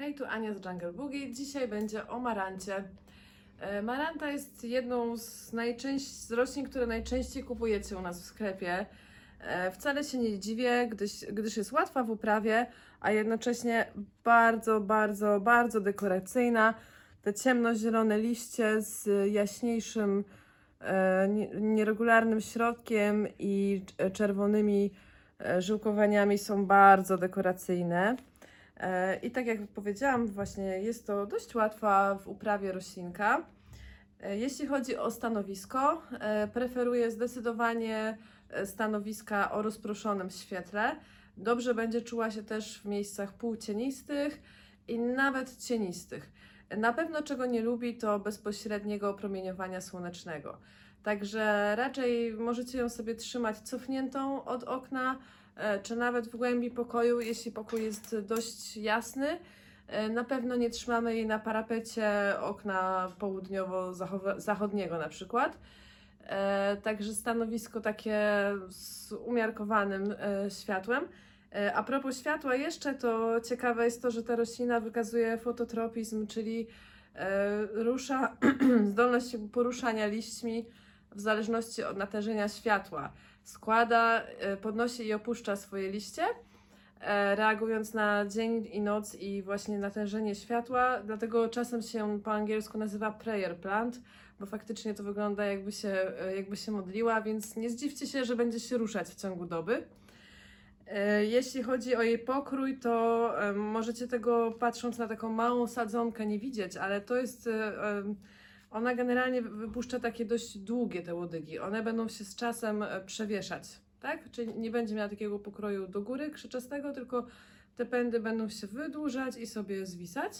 Hej, tu Ania z Jungle Boogie. Dzisiaj będzie o marancie. E, Maranta jest jedną z, z roślin, które najczęściej kupujecie u nas w sklepie. E, Wcale się nie dziwię, gdyż, gdyż jest łatwa w uprawie, a jednocześnie bardzo, bardzo, bardzo dekoracyjna. Te ciemnozielone liście z jaśniejszym, e, nie- nieregularnym środkiem i czerwonymi żyłkowaniami są bardzo dekoracyjne. E, I tak jak powiedziałam, właśnie jest to dość łatwa w uprawie roślinka. E, Jeśli chodzi o stanowisko, e, preferuję zdecydowanie stanowiska o rozproszonym świetle. Dobrze będzie czuła się też w miejscach półcienistych i nawet cienistych. Na pewno czego nie lubi to bezpośredniego promieniowania słonecznego. Także raczej możecie ją sobie trzymać cofniętą od okna, czy nawet w głębi pokoju, jeśli pokój jest dość jasny. E, Na pewno nie trzymamy jej na parapecie okna południowo-zachodniego na przykład. E, Także stanowisko takie z umiarkowanym e, światłem. E, A propos światła jeszcze, to ciekawe jest to, że ta roślina wykazuje fototropizm, czyli e, rusza zdolność poruszania liśćmi w zależności od natężenia światła. Składa, e, podnosi i opuszcza swoje liście, e, reagując na dzień i noc i właśnie natężenie światła. Dlatego czasem się po angielsku nazywa prayer plant, bo faktycznie to wygląda jakby się, e, jakby się modliła, więc nie zdziwcie się, że będzie się ruszać w ciągu doby. Jeśli chodzi o jej pokrój, to możecie tego patrząc na taką małą sadzonkę nie widzieć, ale to jest. Ona generalnie wy- wypuszcza takie dość długie te łodygi. One będą się z czasem e, przewieszać, tak? Czyli nie będzie miała takiego pokroju do góry krzyczastego, tylko te pędy będą się wydłużać i sobie zwisać.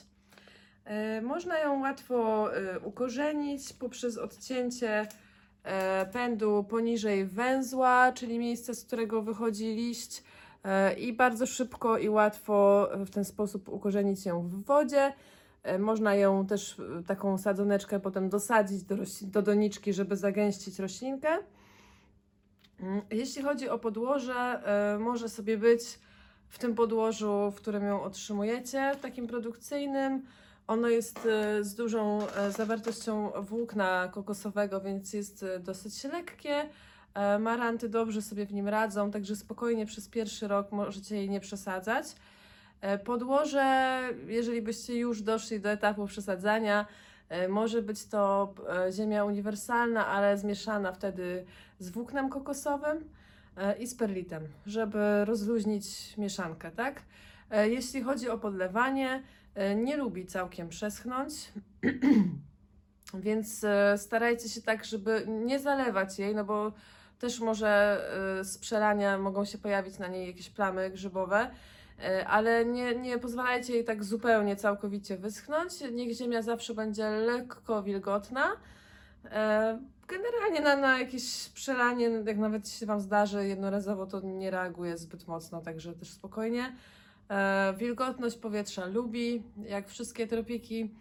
E, Można ją łatwo e, ukorzenić poprzez odcięcie pędu poniżej węzła, czyli miejsca, z którego wychodzi liść i bardzo szybko i łatwo w ten sposób ukorzenić ją w wodzie. E, Można ją też e, taką sadzoneczkę potem dosadzić do, do doniczki, żeby zagęścić roślinkę. Mm, Jeśli chodzi o podłoże, e, może sobie być w tym podłożu, w którym ją otrzymujecie, takim produkcyjnym. Ono jest z dużą zawartością włókna kokosowego, więc jest dosyć lekkie. Maranty dobrze sobie w nim radzą, także spokojnie przez pierwszy rok możecie jej nie przesadzać. E, Podłoże, jeżeli byście już doszli do etapu przesadzania, e, może być to e, ziemia uniwersalna, ale zmieszana wtedy z włóknem kokosowym i z perlitem, żeby rozluźnić mieszankę, tak? Jeśli chodzi o podlewanie, nie lubi całkiem przeschnąć, więc starajcie się tak, żeby nie zalewać jej, no bo też może z przelania mogą się pojawić na niej jakieś plamy grzybowe, ale nie, nie pozwalajcie jej tak zupełnie, całkowicie wyschnąć. Niech ziemia zawsze będzie lekko wilgotna. E, Generalnie na, na jakieś przelanie, jak nawet się Wam zdarzy jednorazowo, to nie reaguje zbyt mocno, także też spokojnie. E, Wilgotność powietrza lubi, jak wszystkie tropiki,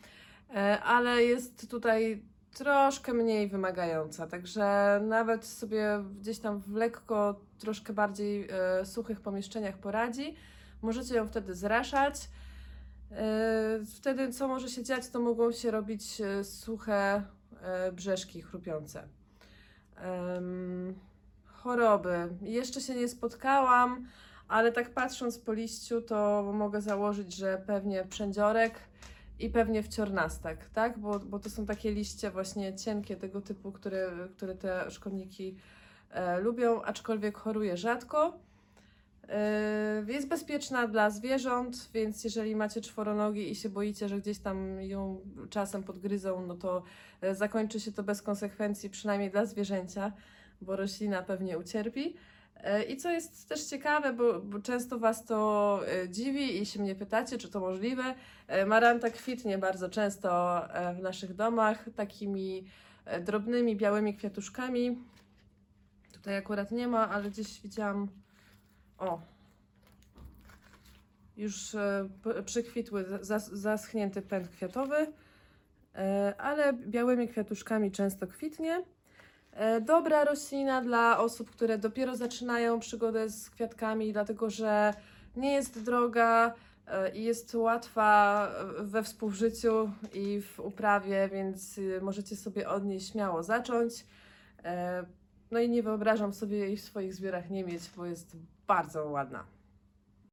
e, ale jest tutaj troszkę mniej wymagająca, także nawet sobie gdzieś tam w lekko, troszkę bardziej e, suchych pomieszczeniach poradzi. Możecie ją wtedy zraszać. E, Wtedy co może się dziać, to mogą się robić e, suche e, brzeszki chrupiące. Choroby. Jeszcze się nie spotkałam, ale tak patrząc po liściu, to mogę założyć, że pewnie przędziorek i pewnie wciornastak, tak? Bo, bo to są takie liście właśnie cienkie tego typu, które, które te szkodniki e, lubią, aczkolwiek choruje rzadko. E, Jest bezpieczna dla zwierząt, więc jeżeli macie czworonogi i się boicie, że gdzieś tam ją czasem podgryzą, no to e, zakończy się to bez konsekwencji, przynajmniej dla zwierzęcia, bo roślina pewnie ucierpi. E, I co jest też ciekawe, bo, bo często Was to e, dziwi i się mnie pytacie, czy to możliwe. Maranta kwitnie bardzo często w naszych domach takimi drobnymi, białymi kwiatuszkami. Tutaj akurat nie ma, ale gdzieś widziałam. O! Już e, przykwitły, zas- zaschnięty pęd kwiatowy, e, ale białymi kwiatuszkami często kwitnie. E, Dobra roślina dla osób, które dopiero zaczynają przygodę z kwiatkami, dlatego że nie jest droga, i jest łatwa we współżyciu i w uprawie, więc możecie sobie od niej śmiało zacząć. No i nie wyobrażam sobie jej w swoich zbiorach nie mieć, bo jest bardzo ładna.